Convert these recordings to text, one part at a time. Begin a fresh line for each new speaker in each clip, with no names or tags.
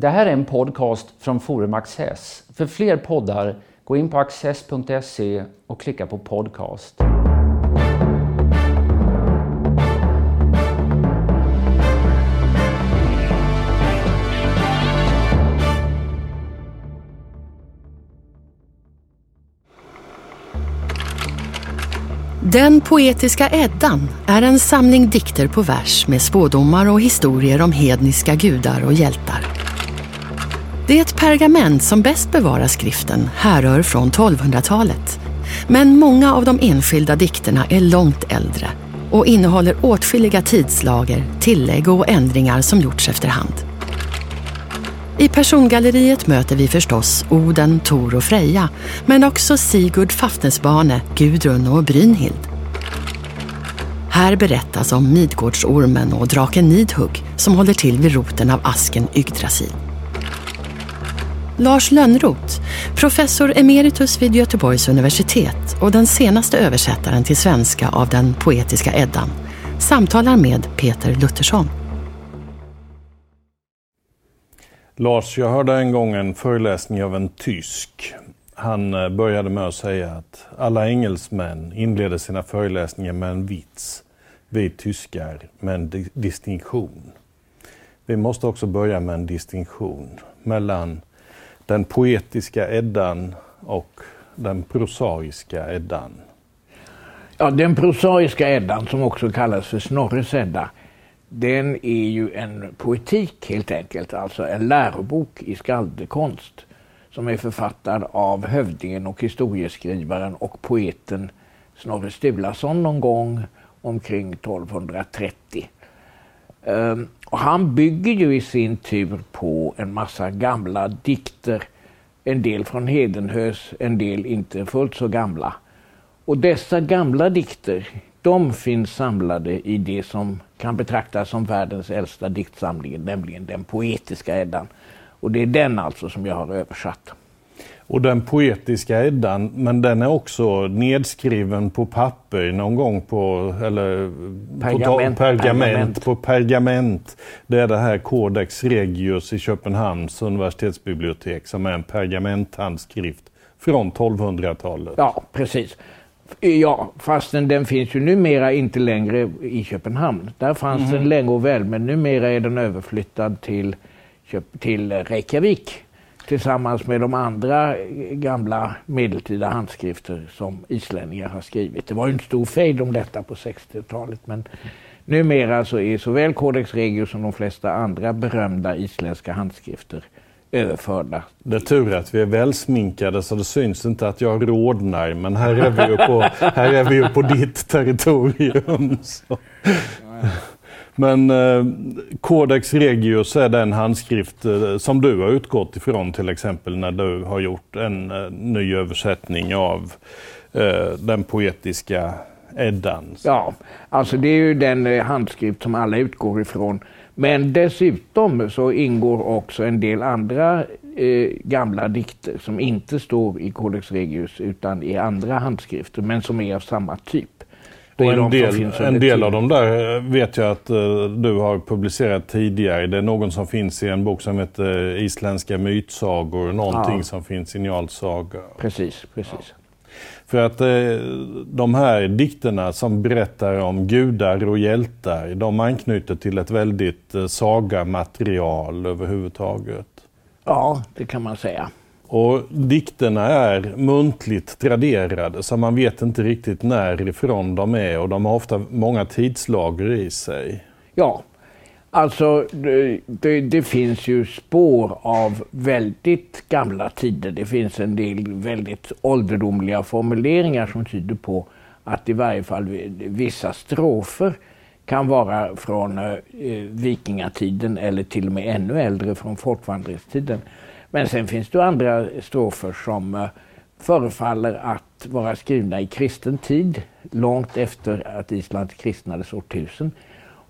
Det här är en podcast från Forum Access. För fler poddar, gå in på access.se och klicka på podcast.
Den poetiska Eddan är en samling dikter på vers med spådomar och historier om hedniska gudar och hjältar. Det är ett pergament som bäst bevarar skriften härrör från 1200-talet. Men många av de enskilda dikterna är långt äldre och innehåller åtskilliga tidslager, tillägg och ändringar som gjorts efterhand. I persongalleriet möter vi förstås Oden, Tor och Freja, men också Sigurd Fafnesbane, Gudrun och Brynhild. Här berättas om Midgårdsormen och draken Nidhugg som håller till vid roten av asken Yggdrasil. Lars Lönnroth, professor emeritus vid Göteborgs universitet och den senaste översättaren till svenska av den poetiska Eddan, samtalar med Peter Luttersson.
Lars, jag hörde en gång en föreläsning av en tysk. Han eh, började med att säga att alla engelsmän inleder sina föreläsningar med en vits. Vi tyskar med en distinktion. Vi måste också börja med en distinktion mellan den poetiska Eddan och den prosaiska Eddan.
Ja, den prosaiska Eddan, som också kallas för Snorres Edda, den är ju en poetik helt enkelt, alltså en lärobok i skaldekonst som är författad av hövdingen och historieskrivaren och poeten Snorre Sturlason någon gång omkring 1230. Ehm, och han bygger ju i sin tur på en massa gamla dikter. En del från Hedenhös, en del inte fullt så gamla. Och dessa gamla dikter, de finns samlade i det som kan betraktas som världens äldsta diktsamling, nämligen den poetiska Eddan. Och det är den alltså som jag har översatt.
Och den poetiska Eddan, men den är också nedskriven på papper någon gång på, eller
pergament,
på pergament, pergament. på pergament. Det är det här Codex Regius i Köpenhamns universitetsbibliotek som är en pergamenthandskrift från 1200-talet.
Ja, precis. Ja, fastän den finns ju numera inte längre i Köpenhamn. Där fanns mm. den länge och väl, men numera är den överflyttad till, till Reykjavik tillsammans med de andra gamla medeltida handskrifter som islänningar har skrivit. Det var ju en stor fejd om detta på 60-talet men numera så är såväl Codex Regius som de flesta andra berömda isländska handskrifter överförda.
Det är tur att vi är välsminkade så det syns inte att jag rodnar men här är vi ju på, här är vi ju på ditt territorium. Så. Men eh, Codex Regius är den handskrift eh, som du har utgått ifrån till exempel när du har gjort en eh, ny översättning av eh, den poetiska Eddan.
Ja, alltså det är ju den eh, handskrift som alla utgår ifrån. Men dessutom så ingår också en del andra eh, gamla dikter som inte står i Codex Regius utan i andra handskrifter men som är av samma typ.
Och en del, en del av dem där eh, vet jag att uh, du har publicerat tidigare. Det är någon som finns i en bok som heter Isländska mytsagor, någonting ja. som finns i Njals saga.
Precis, precis. Ja.
För att de här dikterna som berättar om gudar och hjältar, de anknyter till ett väldigt sagamaterial överhuvudtaget.
Ja, det kan man säga.
Och dikterna är muntligt traderade så man vet inte riktigt närifrån de är och de har ofta många tidslager i sig.
Ja, alltså det, det, det, finns ju spår av väldigt gamla tider. Det finns en del väldigt ålderdomliga formuleringar som tyder på att i varje fall vissa strofer kan vara från eh, vikingatiden eller till och med ännu äldre från folkvandringstiden. Men sen finns det andra strofer som eh, förefaller att vara skrivna i kristen tid, långt efter att Island kristnades år 1000.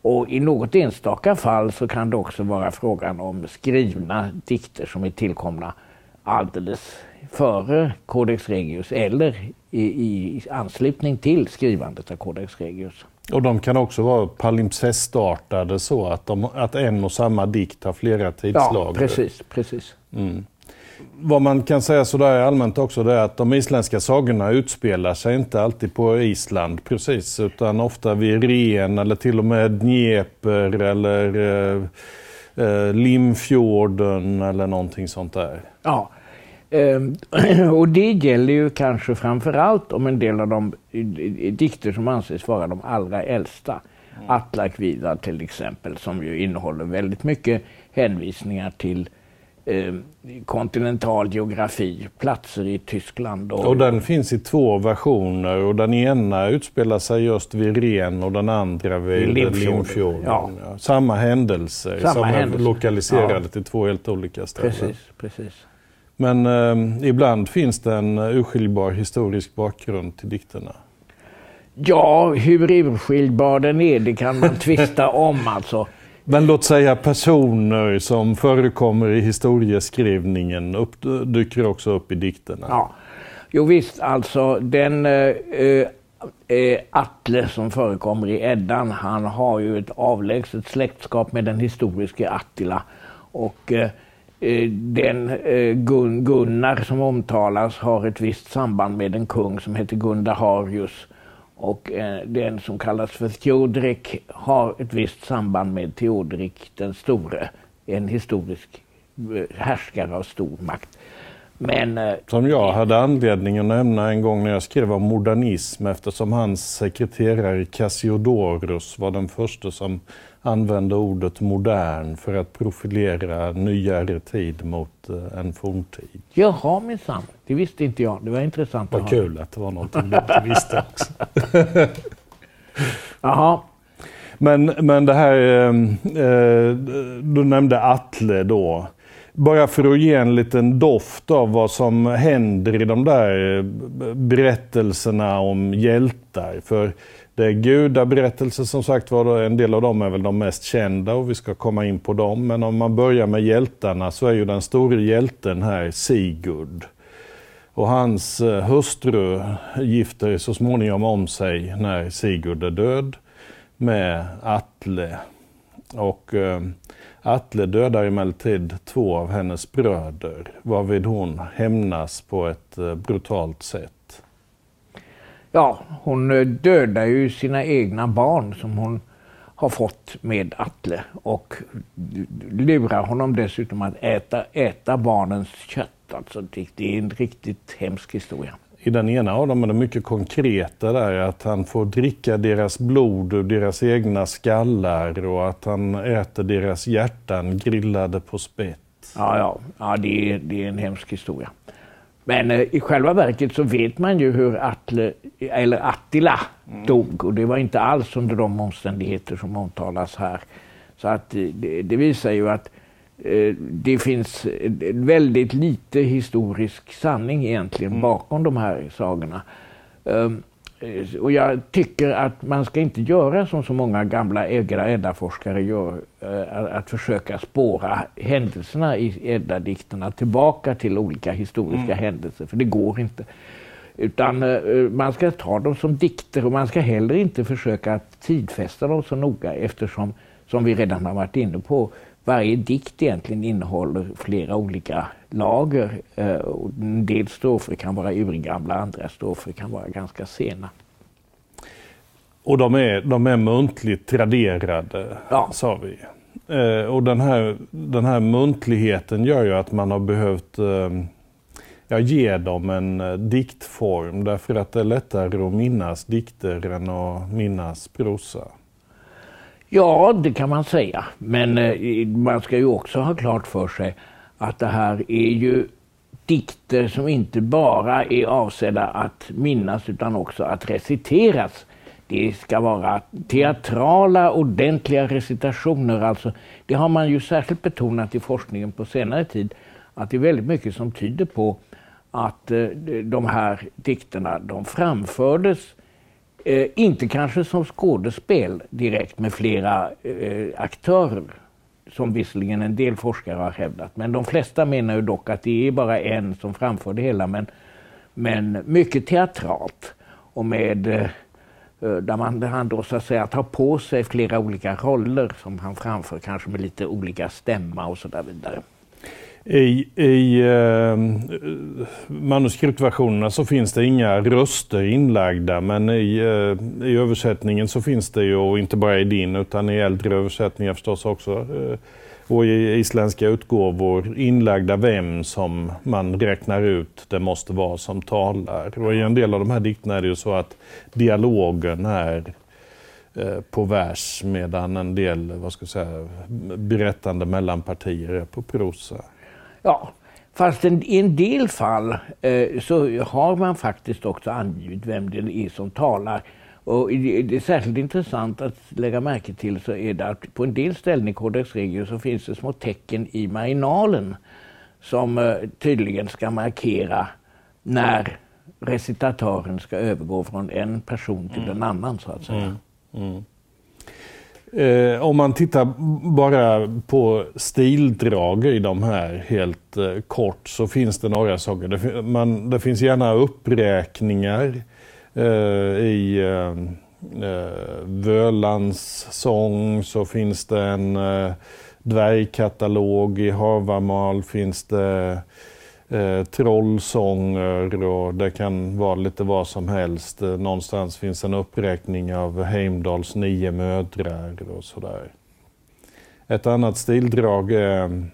Och i något enstaka fall så kan det också vara frågan om skrivna dikter som är tillkomna alldeles före Codex Regius eller i, i anslutning till skrivandet av Codex Regius.
Och de kan också vara palimpsestartade så att, de, att en och samma dikt har flera tidslager.
Ja, precis. precis. Mm.
Vad man kan säga sådär allmänt också det är att de isländska sagorna utspelar sig inte alltid på Island precis utan ofta vid Ren eller till och med Dnieper eller eh, eh, Limfjorden eller någonting sånt där.
Ja, och det gäller ju kanske framför allt om en del av de dikter som anses vara de allra äldsta. Mm. Atlakvida till exempel som ju innehåller väldigt mycket hänvisningar till eh, kontinental geografi, platser i Tyskland.
Och... och den finns i två versioner och den ena utspelar sig just vid Ren och den andra vid Limfjorden. Ja. Samma händelser Samma som händelse. är lokaliserade ja. till två helt olika ställen.
Precis, precis.
Men eh, ibland finns det en urskiljbar historisk bakgrund till dikterna.
Ja, hur urskiljbar den är det kan man tvista om alltså.
Men låt säga personer som förekommer i historieskrivningen upp, dyker också upp i dikterna.
Ja. Jo visst, alltså den eh, eh, Atle som förekommer i Eddan, han har ju ett avlägset släktskap med den historiske Attila. Och eh, eh Eh, den eh, Gun Gunnar som omtalas har ett visst samband med en kung som heter Gundaharius. Och eh, den som kallas för Theodrik har ett visst samband med Theodrik den store, en historisk härskare av stor makt.
Men, som jag hade anledning att nämna en gång när jag skrev om modernism eftersom hans sekreterare Cassiodorus var den första som använde ordet modern för att profilera nyare tid mot eh, en forntid.
Jaha minsann, det visste inte jag. Det var intressant
Vad kul att det var någonting du inte visste också.
Jaha.
Men, men det här, eh, eh, du nämnde Atle då. Bara för att ge en liten doft av vad som händer i de där berättelserna om hjältar. För det är gudaberättelser som sagt var, en del av dem är väl de mest kända och vi ska komma in på dem. Men om man börjar med hjältarna så är ju den stora hjälten här Sigurd. Och hans eh, hustru gifter så småningom om sig när Sigurd är död med Atle. Och eh, Atle dödar emellertid två av hennes bröder varvid hon hämnas på ett eh, brutalt sätt.
Ja, hon eh, dödar ju sina egna barn som hon har fått med Atle och lurar honom dessutom att äta, äta barnens kött. Alltså det är en riktigt hemsk historia.
I den ena av dem är det mycket konkreta där, att han får dricka deras blod ur deras egna skallar och att han äter deras hjärtan grillade på spett.
Ja, ja, ja det, är, det är en hemsk historia. Men eh, i själva verket så vet man ju hur Atle, eller Attila mm. dog och det var inte alls under de omständigheter som omtalas här. Så att eh, det, det visar ju att eh, det finns väldigt lite historisk sanning egentligen mm. bakom de här sagorna. Eh, och jag tycker att man ska inte göra som så många gamla Edda-forskare gör, eh, att försöka spåra händelserna i Edda-dikterna tillbaka till olika historiska mm. händelser, för det går inte. Utan eh, man ska ta dem som dikter och man ska heller inte försöka tidfästa dem så noga eftersom, som vi redan har varit inne på, varje dikt egentligen innehåller flera olika lager. Eh, en del strofer kan vara urgamla, andra strofer kan vara ganska sena.
Och de är, de är muntligt traderade, ja. sa vi. Eh, och den här, den här muntligheten gör ju att man har behövt eh, ja, ge dem en diktform därför att det är lättare att minnas dikter än att minnas prosa.
Ja, det kan man säga. Men eh, man ska ju också ha klart för sig att det här är ju dikter som inte bara är avsedda att minnas utan också att reciteras. Det ska vara teatrala, ordentliga recitationer. Alltså, det har man ju särskilt betonat i forskningen på senare tid. Att det är väldigt mycket som tyder på att eh, de här dikterna de framfördes Eh, inte kanske som skådespel direkt med flera eh, aktörer, som visserligen en del forskare har hävdat. Men de flesta menar ju dock att det är bara en som framför det hela. Men, men mycket teatralt och med eh, eh där, man, där han då så att säga tar på sig flera olika roller som han framför, kanske med lite olika stämma och så där vidare.
I, i eh, manuskriptversionerna så finns det inga röster inlagda men i, eh, i översättningen så finns det ju, och inte bara i din utan i äldre översättningar förstås också, eh, och i isländska utgåvor inlagda vem som man räknar ut det måste vara som talar. Och i en del av de här dikterna är det ju så att dialogen är eh, på vers medan en del vad ska jag säga, berättande mellan partier är på prosa.
Ja, fast en, i en del fall eh, så har man faktiskt också angivit vem det är som talar. Och det är särskilt intressant att lägga märke till så är det att på en del ställen i Codex Regio så finns det små tecken i marginalen som eh, tydligen ska markera när recitatören ska övergå från en person till mm. en annan så att säga. Mm. Mm.
Eh, om man tittar bara på stildrag i de här helt eh, kort så finns det några saker. Det, man, det finns gärna uppräkningar eh, i eh, eh Völans sång så finns det en eh, dvärgkatalog. I Havamal finns det eh, trollsånger och det kan vara lite vad som helst. Eh, någonstans finns en uppräkning av Heimdals nio mödrar och sådär. Ett annat stildrag är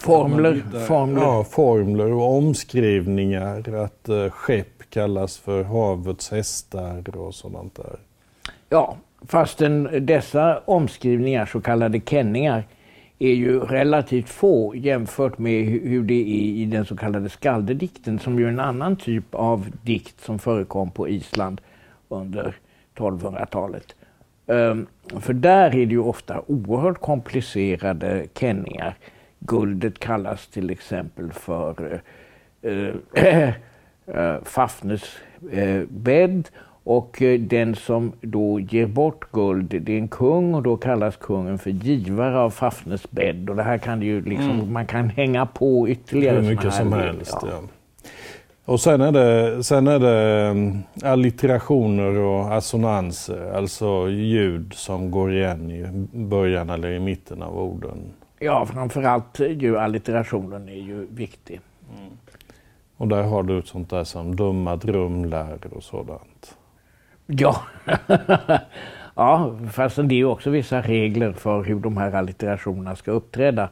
Formler, formler.
Ja, formler och omskrivningar. Att uh, skepp kallas för havets hästar och sådant där.
Ja, fastän dessa omskrivningar, så kallade kenningar, är ju relativt få jämfört med hur det är i den så kallade skaldedikten som ju är en annan typ av dikt som förekom på Island under 1200-talet. Ehm, för där är det ju ofta oerhört komplicerade kenningar. Guldet kallas till exempel för äh, äh, Fafnes eh, äh, bädd och eh, den som då ger bort guld, det är en kung och då kallas kungen för givare av Fafnes bädd. Och det här kan ju liksom, mm. man kan hänga på ytterligare.
Hur mycket som helst. Ja. Ja. Och sen är det, sen är det mm, allitterationer och assonanser, alltså ljud som går igen i början eller i mitten av orden.
Ja, framförallt ju allitterationen är ju viktig. Mm.
Och där har du sånt där som dumma drumlär och sådant.
Ja, ja fast det är ju också vissa regler för hur de här allitterationerna ska uppträda.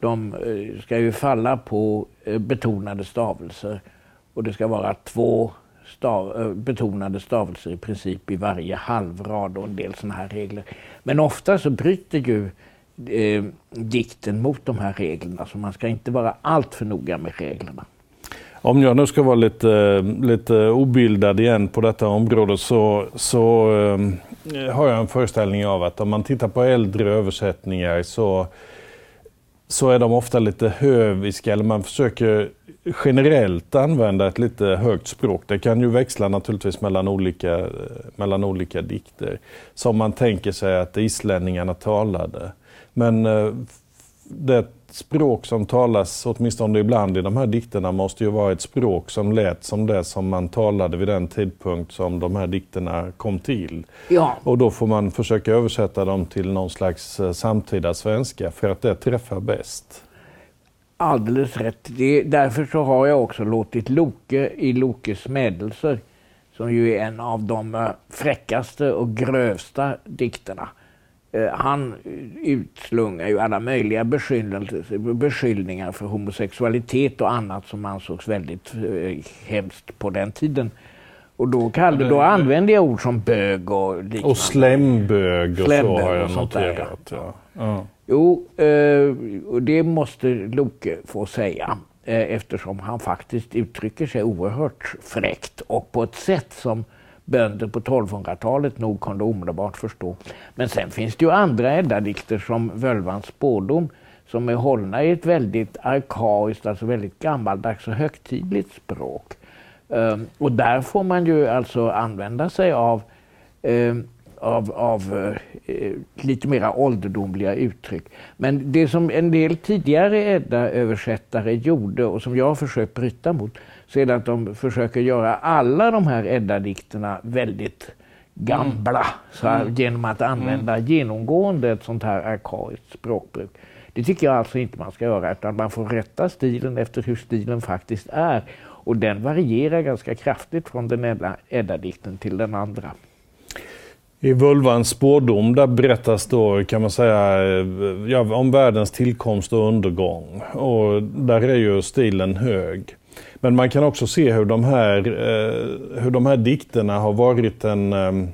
De eh, ska ju falla på eh, betonade stavelser och det ska vara två stav, eh, betonade stavelser i princip i varje halvrad och en del sådana här regler. Men ofta så bryter ju eh, dikten mot de här reglerna så man ska inte vara allt för noga med reglerna.
Om jag nu ska vara lite, lite obildad igen på detta område så, så eh, har jag en föreställning av att om man tittar på äldre översättningar så, så är de ofta lite höviska, eller man försöker generellt använda ett lite högt språk. Det kan ju växla naturligtvis mellan olika, mellan olika dikter, som man tänker sig att islänningarna talade. Men eh, det språk som talas, åtminstone ibland i de här dikterna, måste ju vara ett språk som lät som det som man talade vid den tidpunkt som de här dikterna kom till.
Ja.
Och då får man försöka översätta dem till någon slags eh, samtida svenska för att det träffar bäst.
Alldeles rätt. Det, därför så har jag också låtit Loke i Lokes meddelser, som ju är en av de eh, fräckaste och grövsta dikterna, han utslungar ju alla möjliga beskyllningar för homosexualitet och annat som ansågs väldigt eh, hemskt på den tiden. Och då, kallade, då använde jag ord som bög och liknande.
Och slembög och slembög så har jag noterat.
Ja. Ja. Jo, eh, och det måste Loke få säga eftersom han faktiskt uttrycker sig oerhört fräckt och på ett sätt som bönder på 1200-talet nog kunde omedelbart förstå. Men sen finns det ju andra Edda-dikter som Völvans spådom som är hållna i ett väldigt arkaiskt, alltså väldigt gammaldags och högtidligt språk. Um, och där får man ju alltså använda sig av, um, av, av uh, lite mera ålderdomliga uttryck. Men det som en del tidigare Edda-översättare gjorde och som jag har försökt bryta mot så är det att de försöker göra alla de här Edda-dikterna väldigt gamla så här,
Mm.
genom att använda genomgående ett sånt här arkaiskt språkbruk. Det tycker jag alltså inte man ska göra utan man får rätta stilen efter hur stilen faktiskt är. Och den varierar ganska kraftigt från den ena Edda-dikten till den andra.
I Völvans spårdom där berättas då kan man säga ja, om världens tillkomst och undergång. Och där är ju stilen hög. Men man kan också se hur de här, eh, hur de här dikterna har varit en ehm,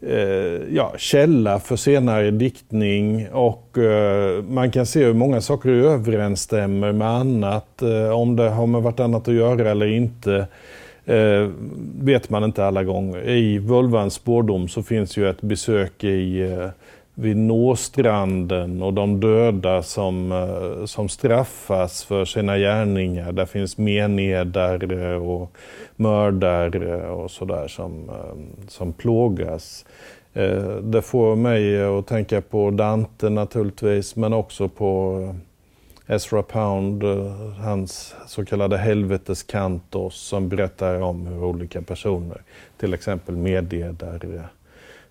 eh, ja, källa för senare diktning och eh, man kan se hur många saker överensstämmer med annat. Eh, om det har med vartannat att göra eller inte eh, vet man inte alla gånger. I Vulvans spårdom så finns ju ett besök i eh, vi vid Nåstranden och de döda som, eh, som straffas för sina gärningar. Där finns menedare och mördare och sådär som, eh, som plågas. Eh, det får mig att tänka på Dante naturligtvis men också på Ezra Pound, hans så kallade helveteskantos som berättar om hur olika personer, till exempel meddelare,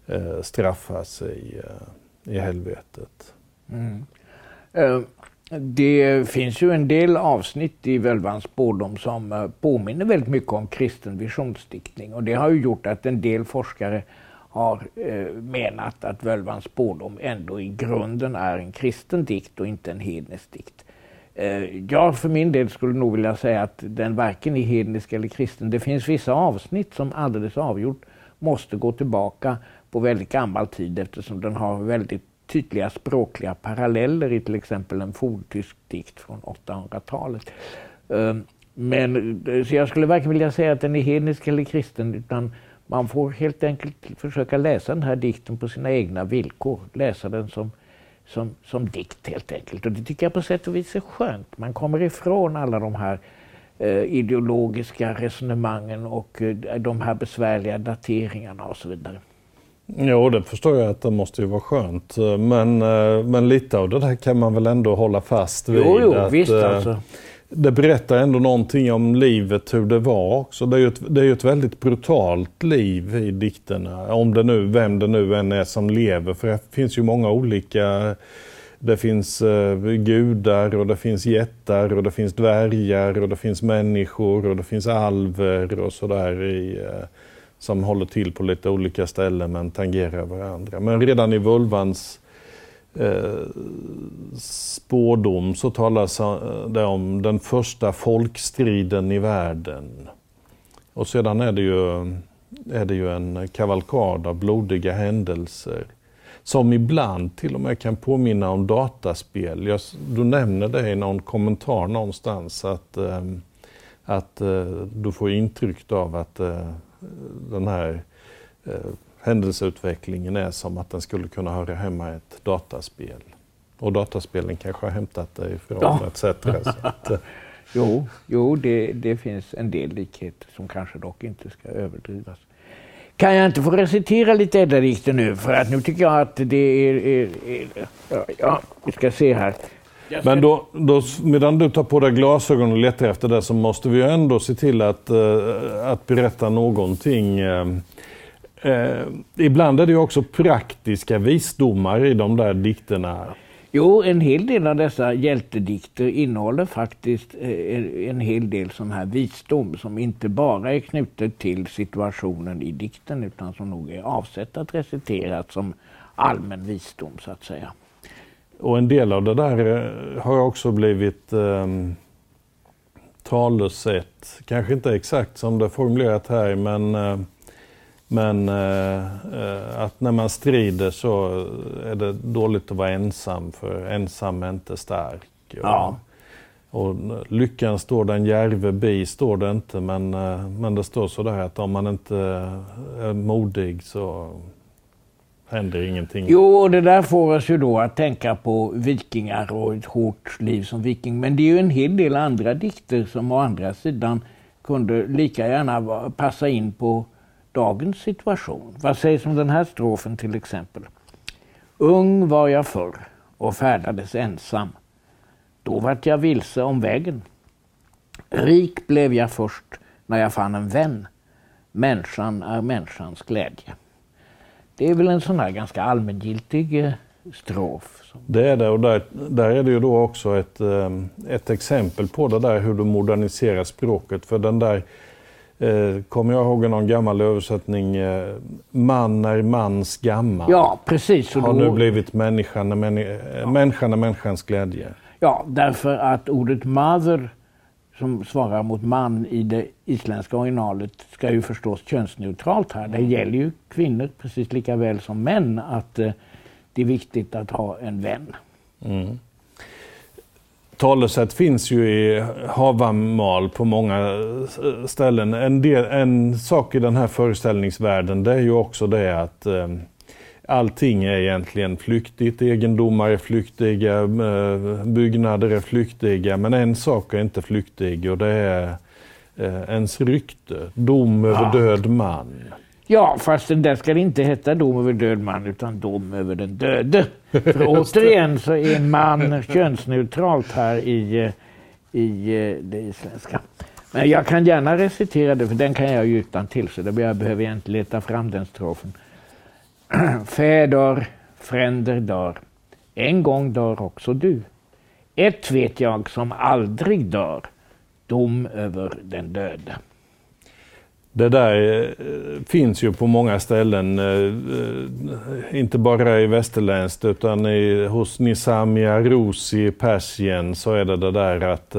eh, straffas i, eh, i helvetet. Mm.
Eh, Det finns ju en del avsnitt i Völvans spådom som eh, påminner väldigt mycket om kristen visionsdiktning. Och det har ju gjort att en del forskare har eh, menat att Völvans spådom ändå i grunden är en kristen dikt och inte en hednisk dikt. Eh, Jag för min del skulle nog vilja säga att den varken är hednisk eller kristen. Det finns vissa avsnitt som alldeles avgjort måste gå tillbaka på väldigt gammal tid eftersom den har väldigt tydliga språkliga paralleller i till exempel en forntysk dikt från 800-talet. Ehm, men eh, så jag skulle varken vilja säga att den är hednisk eller kristen utan man får helt enkelt försöka läsa den här dikten på sina egna villkor. Läsa den som, som, som dikt helt enkelt. Och det tycker jag på sätt och vis är skönt. Man kommer ifrån alla de här eh, ideologiska resonemangen och eh, de här besvärliga dateringarna och så vidare.
Jo, det förstår jag att det måste ju vara skönt. Men, eh, men lite av det där kan man väl ändå hålla fast vid.
Jo, jo,
att,
visst
eh,
alltså.
Det berättar ändå någonting om livet, hur det var också. Det är ju ett, det är ett väldigt brutalt liv i dikterna. Om det nu, vem det nu än är som lever. För det finns ju många olika... Det finns eh, gudar och det finns jättar och det finns dvärgar och det finns människor och det finns alver och sådär i, eh, som håller till på lite olika ställen men tangerar varandra. Men redan i vulvans eh, spådom så talas eh, det om den första folkstriden i världen. Och sedan är det ju, är det ju en kavalkad av blodiga händelser som ibland till och med kan påminna om dataspel. Jag, du nämner det i någon kommentar någonstans att, eh, att eh, du får intryck av att eh, den här eh, händelseutvecklingen är som att den skulle kunna höra hemma i ett dataspel. Och dataspelen kanske har hämtat det ifrån
Ja.
etc. Att, eh,
Jo, jo det, det finns en del likheter som kanske dock inte ska överdrivas. Kan jag inte få recitera lite Edda-dikter nu? För att nu tycker jag att det är... är, är ja, vi ska se här.
Men då, då, medan du tar på dig glasögon och letar efter det så måste vi ändå se till att, eh, att berätta någonting. Eh, eh, ibland är det ju också praktiska visdomar i de där dikterna.
Jo, en hel del av dessa hjältedikter innehåller faktiskt en hel del sån här visdom som inte bara är knutet till situationen i dikten utan som nog är avsett att reciteras som allmän visdom så att säga.
Och en del av det där eh, har också blivit eh, talesätt. Kanske inte exakt som det är formulerat här men, eh, men eh, eh, att när man strider så är det dåligt att vara ensam för ensam är inte stark. Och,
Ja.
och lyckan står den järve bi, står det inte men, eh, men det står sådär att om man inte är modig så händer ingenting.
Jo, och det där får oss ju då att tänka på vikingar och ett hårt liv som viking. Men det är ju en hel del andra dikter som å andra sidan kunde lika gärna passa in på dagens situation. Vad sägs om den här strofen till exempel? Ung var jag förr och färdades ensam. Då vart jag vilse om vägen. Rik blev jag först när jag fann en vän. Människan är människans glädje. Det är väl en sån här ganska allmängiltig eh, strof.
Det är det och där, där är det ju då också ett, eh, ett exempel på det där hur du moderniserar språket. För den där eh, kommer jag ihåg någon gammal översättning, eh, man är mans gammal.
Ja, precis.
Har nu blivit människan är, männi ja. människan är människans glädje.
Ja, därför att ordet mother som svarar mot man i det isländska originalet ska ju förstås könsneutralt här. Det gäller ju kvinnor precis lika väl som män att eh, det är viktigt att ha en vän. Mm.
Talesätt finns ju i Havamal på många eh, ställen. En, del, en sak i den här föreställningsvärlden det är ju också det att eh, allting är egentligen flyktigt. Egendomar är flyktiga, eh, byggnader är flyktiga. Men en sak är inte flyktig och det är eh, ens rykte. Dom över ja. död man.
Ja, fast den där ska det inte heta dom över död man utan dom över den döde. För återigen så är man könsneutralt här i, eh, i det isländska. Men jag kan gärna recitera det, för den kan jag ju utan till så det jag behöver jag inte leta fram den strofen. Fäder, fränder dör. En gång dör också du. Ett vet jag som aldrig dör. Dom över den döde.
Det där eh, finns ju på många ställen, eh, eh, inte bara i västerländskt utan i, hos Nisamia Rosi i Persien så är det det där att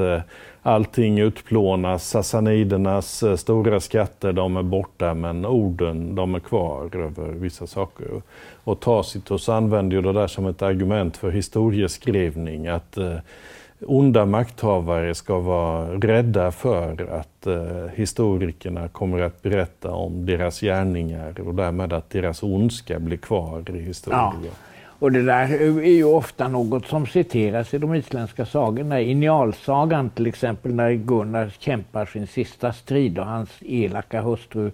allting utplånas. Sassanidernas eh, stora skatter de är borta men orden de är kvar över vissa saker. Och Tacitus använder ju det där som ett argument för historieskrivning. att eh, onda makthavare ska vara rädda för att eh, historikerna kommer att berätta om deras gärningar och därmed att deras ondska blir kvar i historien. Ja.
Och det där är ju ofta något som citeras i de isländska sagorna. I Njalsagan, till exempel när Gunnar kämpar sin sista strid och hans elaka hustru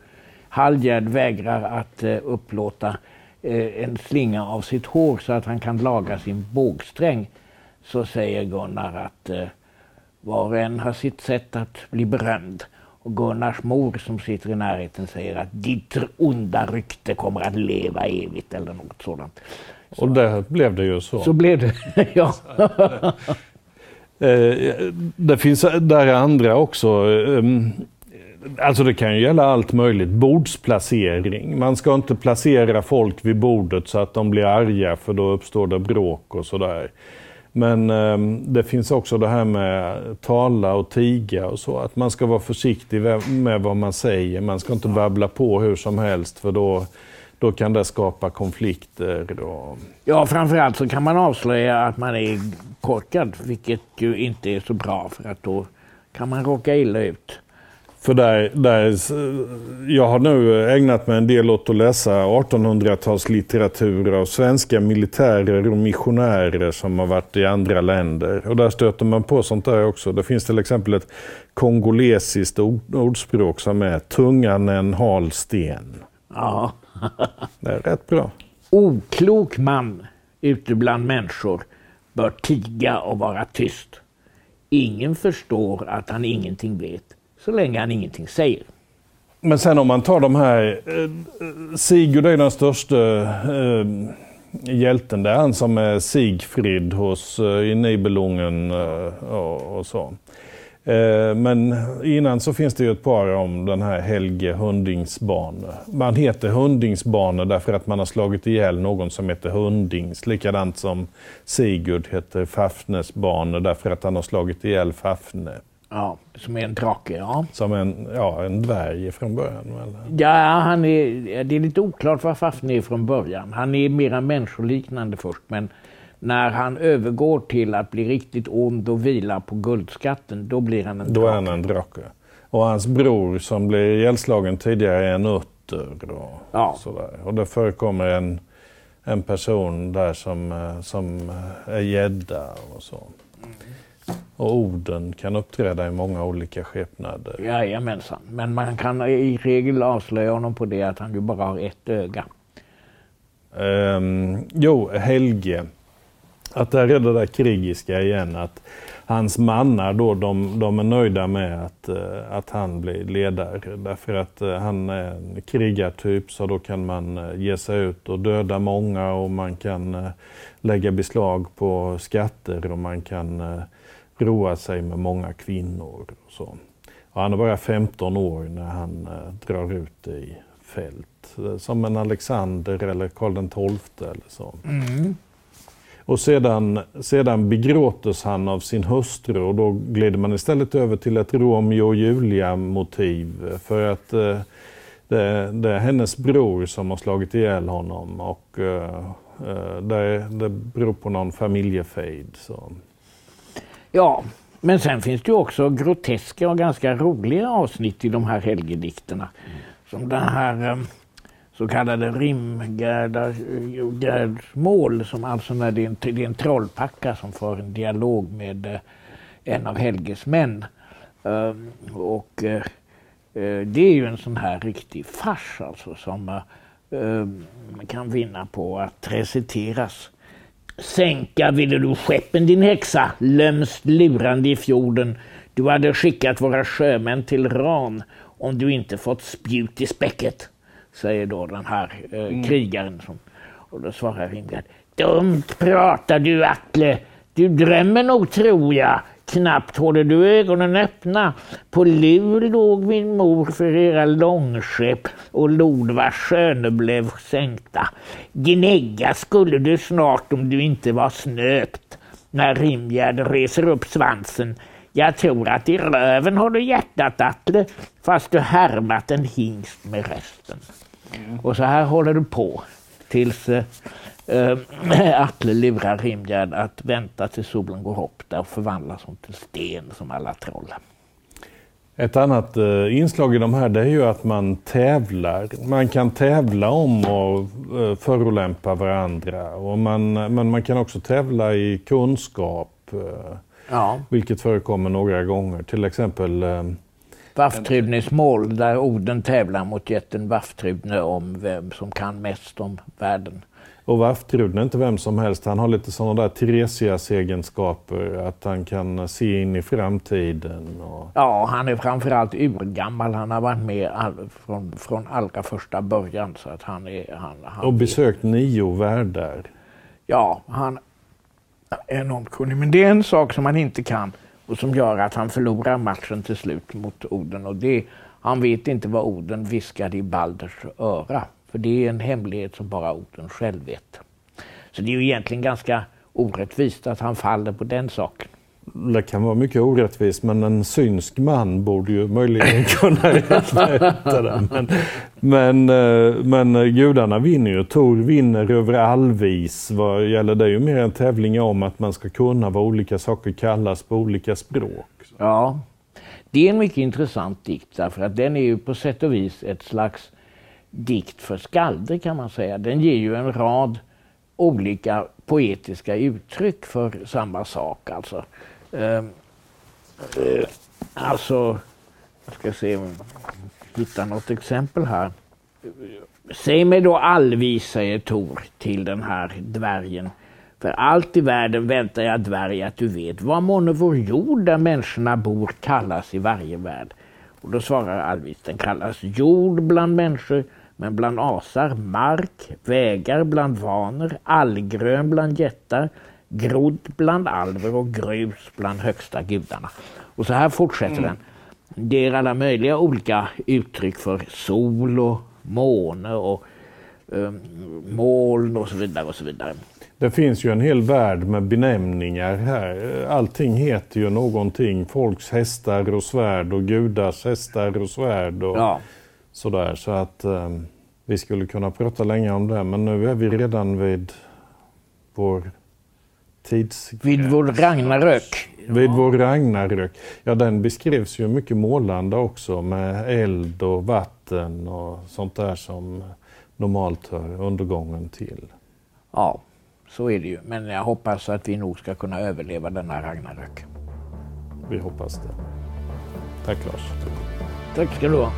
Halgerd vägrar att eh, upplåta eh, en slinga av sitt hår så att han kan laga sin bågsträng så säger Gunnar att eh, var och en har sitt sätt att bli berömd. Och Gunnars mor som sitter i närheten säger att ditt onda rykte kommer att leva evigt eller något sådant.
Så, och där blev det ju så.
Så blev det, ja.
Eh, det finns där andra också. Ehm, alltså det kan ju gälla allt möjligt. Bordsplacering. Man ska inte placera folk vid bordet så att de blir arga för då uppstår det bråk och sådär. Men eh, det finns också det här med tala och tiga och så. Att man ska vara försiktig med vad man säger. Man ska inte babbla på hur som helst för då, då kan det skapa konflikter. Och...
Ja, framförallt så kan man avslöja att man är korkad, vilket ju inte är så bra för att då kan man råka illa ut.
För där, där, jag har nu ägnat mig en del åt att läsa 1800-talslitteratur av svenska militärer och missionärer som har varit i andra länder. Och där stöter man på sånt där också. Det finns till exempel ett kongolesiskt ordspråk som är tungan en hal sten.
Ja.
Det är rätt bra.
Oklok man ute bland människor bör tiga och vara tyst. Ingen förstår att han ingenting vet så länge han ingenting säger.
Men sen om man tar de här, eh, Sigurd är den största eh, hjälten. Det är han som är Sigfrid hos, eh, i Nibelungen eh, och, och, så. Eh, men innan så finns det ju ett par om den här Helge Hundingsbane. Man heter Hundingsbane därför att man har slagit ihjäl någon som heter Hundings. Likadant som Sigurd heter Fafnesbane därför att han har slagit ihjäl Fafne.
Ja, som är en drake, ja.
Som en, ja, en dvärg från början? Eller?
Ja, han är, det är lite oklart vad Fafnir är från början. Han är mera människoliknande först, men när han övergår till att bli riktigt ond och vila på guldskatten, då blir han en drake.
Då är han en drake. Och hans bror som blev ihjälslagen tidigare är en utter. Och, ja. sådär. och det förekommer en, en person där som, eh, som är gädda och så. Mm. Och orden kan uppträda i många olika skepnader.
Jajamensan, men man kan i regel avslöja honom på det att han ju bara har ett öga.
Um, jo, Helge. Att där är det där krigiska igen. Att hans mannar då, de, de är nöjda med att, eh, att han blir ledare. Därför att eh, han är en krigartyp så då kan man eh, ge sig ut och döda många och man kan lägga beslag på skatter och man kan roa sig med många kvinnor. Och så. Och han är bara 15 år när han drar ut i fält. Som en Alexander eller Karl XII eller så. Mm. Och sedan, sedan begråtes han av sin hustru och då glider man istället över till ett Romeo och Julia-motiv. För att eh, det, det, är hennes bror som har slagit ihjäl honom och eh, eh det, det beror på någon familjefejd. Så.
Ja, men sen finns det ju också groteska och ganska roliga avsnitt i de här helgedikterna. Som den här så kallade rimgärdsmål som alltså när det är, en, det är en trollpacka som för en dialog med eh, en av Helges män. Ehm, och eh, eh, det är ju en sån här riktig fars alltså som ehm, kan vinna på att reciteras. Sänka ville du skeppen din häxa, lömst lurande i fjorden. Du hade skickat våra sjömän till ran om du inte fått spjut i späcket säger då den här eh, mm. krigaren. Som, och då svarar Rimgard. Dumt pratar du Atle. Du drömmer nog tror jag. Knappt håller du ögonen öppna. På lur låg min mor för era långskepp och lod vars sköne blev sänkta. Gnägga skulle du snart om du inte var snöpt. När Rimgärd reser upp svansen jag tror att i röven har du hjärtat Atle, fast du härmat en hingst med rösten. Mm. Och så här håller du på tills äh, Atle lurar Rimgärd att vänta tills solen går upp där och förvandlas hon till sten som alla troll.
Ett annat eh, inslag i de här det är ju att man tävlar. Man kan tävla om att eh, förolämpa varandra. Och man, men man kan också tävla i kunskap. Eh, Ja. Vilket förekommer några gånger. Till exempel eh,
Vafthrudnesmål där Oden tävlar mot jätten Vafthrudne om vem som kan mest om världen.
Och Vafthrudne är inte vem som helst. Han har lite sådana där Teresias egenskaper. Att han kan se in i framtiden. Och...
Ja, han är framförallt urgammal. Han har varit med all, från, från allra första början. Så att han är, han, han
och besökt är... nio världar.
Ja, han enormt kunnig. Men det är en sak som han inte kan och som gör att han förlorar matchen till slut mot Oden. Och det, han vet inte vad Oden viskade i Balders öra. För det är en hemlighet som bara Oden själv vet. Så det är ju egentligen ganska orättvist att han faller på den saken
det kan vara mycket orättvist, men en synsk man borde ju möjligen kunna rätta det. Men, men, eh, men eh, gudarna vinner ju. Tor vinner över allvis. Vad gäller det är ju mer en tävling om att man ska kunna vad olika saker kallas på olika språk.
Ja, det är en mycket intressant dikt därför att den är ju på sätt och vis ett slags dikt för skalder kan man säga. Den ger ju en rad olika poetiska uttryck för samma sak. Alltså. Ehm, eh, alltså, jag ska se om jag hittar något exempel här. Säg mig då allvis, säger Tor till den här dvärgen. För allt i världen väntar jag dvärg att du vet. Vad månne vår jord där människorna bor kallas i varje värld? Och då svarar Alvis, den kallas jord bland människor, men bland asar mark, vägar bland vaner, allgrön bland jättar, grodd bland alver och grus bland högsta gudarna. Och så här fortsätter mm. den. Det är alla möjliga olika uttryck för sol och måne och um, moln och så vidare. och så vidare.
Det finns ju en hel värld med benämningar här. Allting heter ju någonting. Folks hästar och svärd och gudars hästar och svärd och ja. sådär. Så att um, vi skulle kunna prata länge om det. Men nu är vi redan vid vår tids...
Vid vår Ragnarök.
Vid vår Ragnarök. Ja, den beskrivs ju mycket målande också med eld och vatten och sånt där som normalt hör undergången till.
Ja, så är det ju. Men jag hoppas att vi nog ska kunna överleva denna Ragnarök.
Vi hoppas det. Tack Lars.
Tack ska du ha.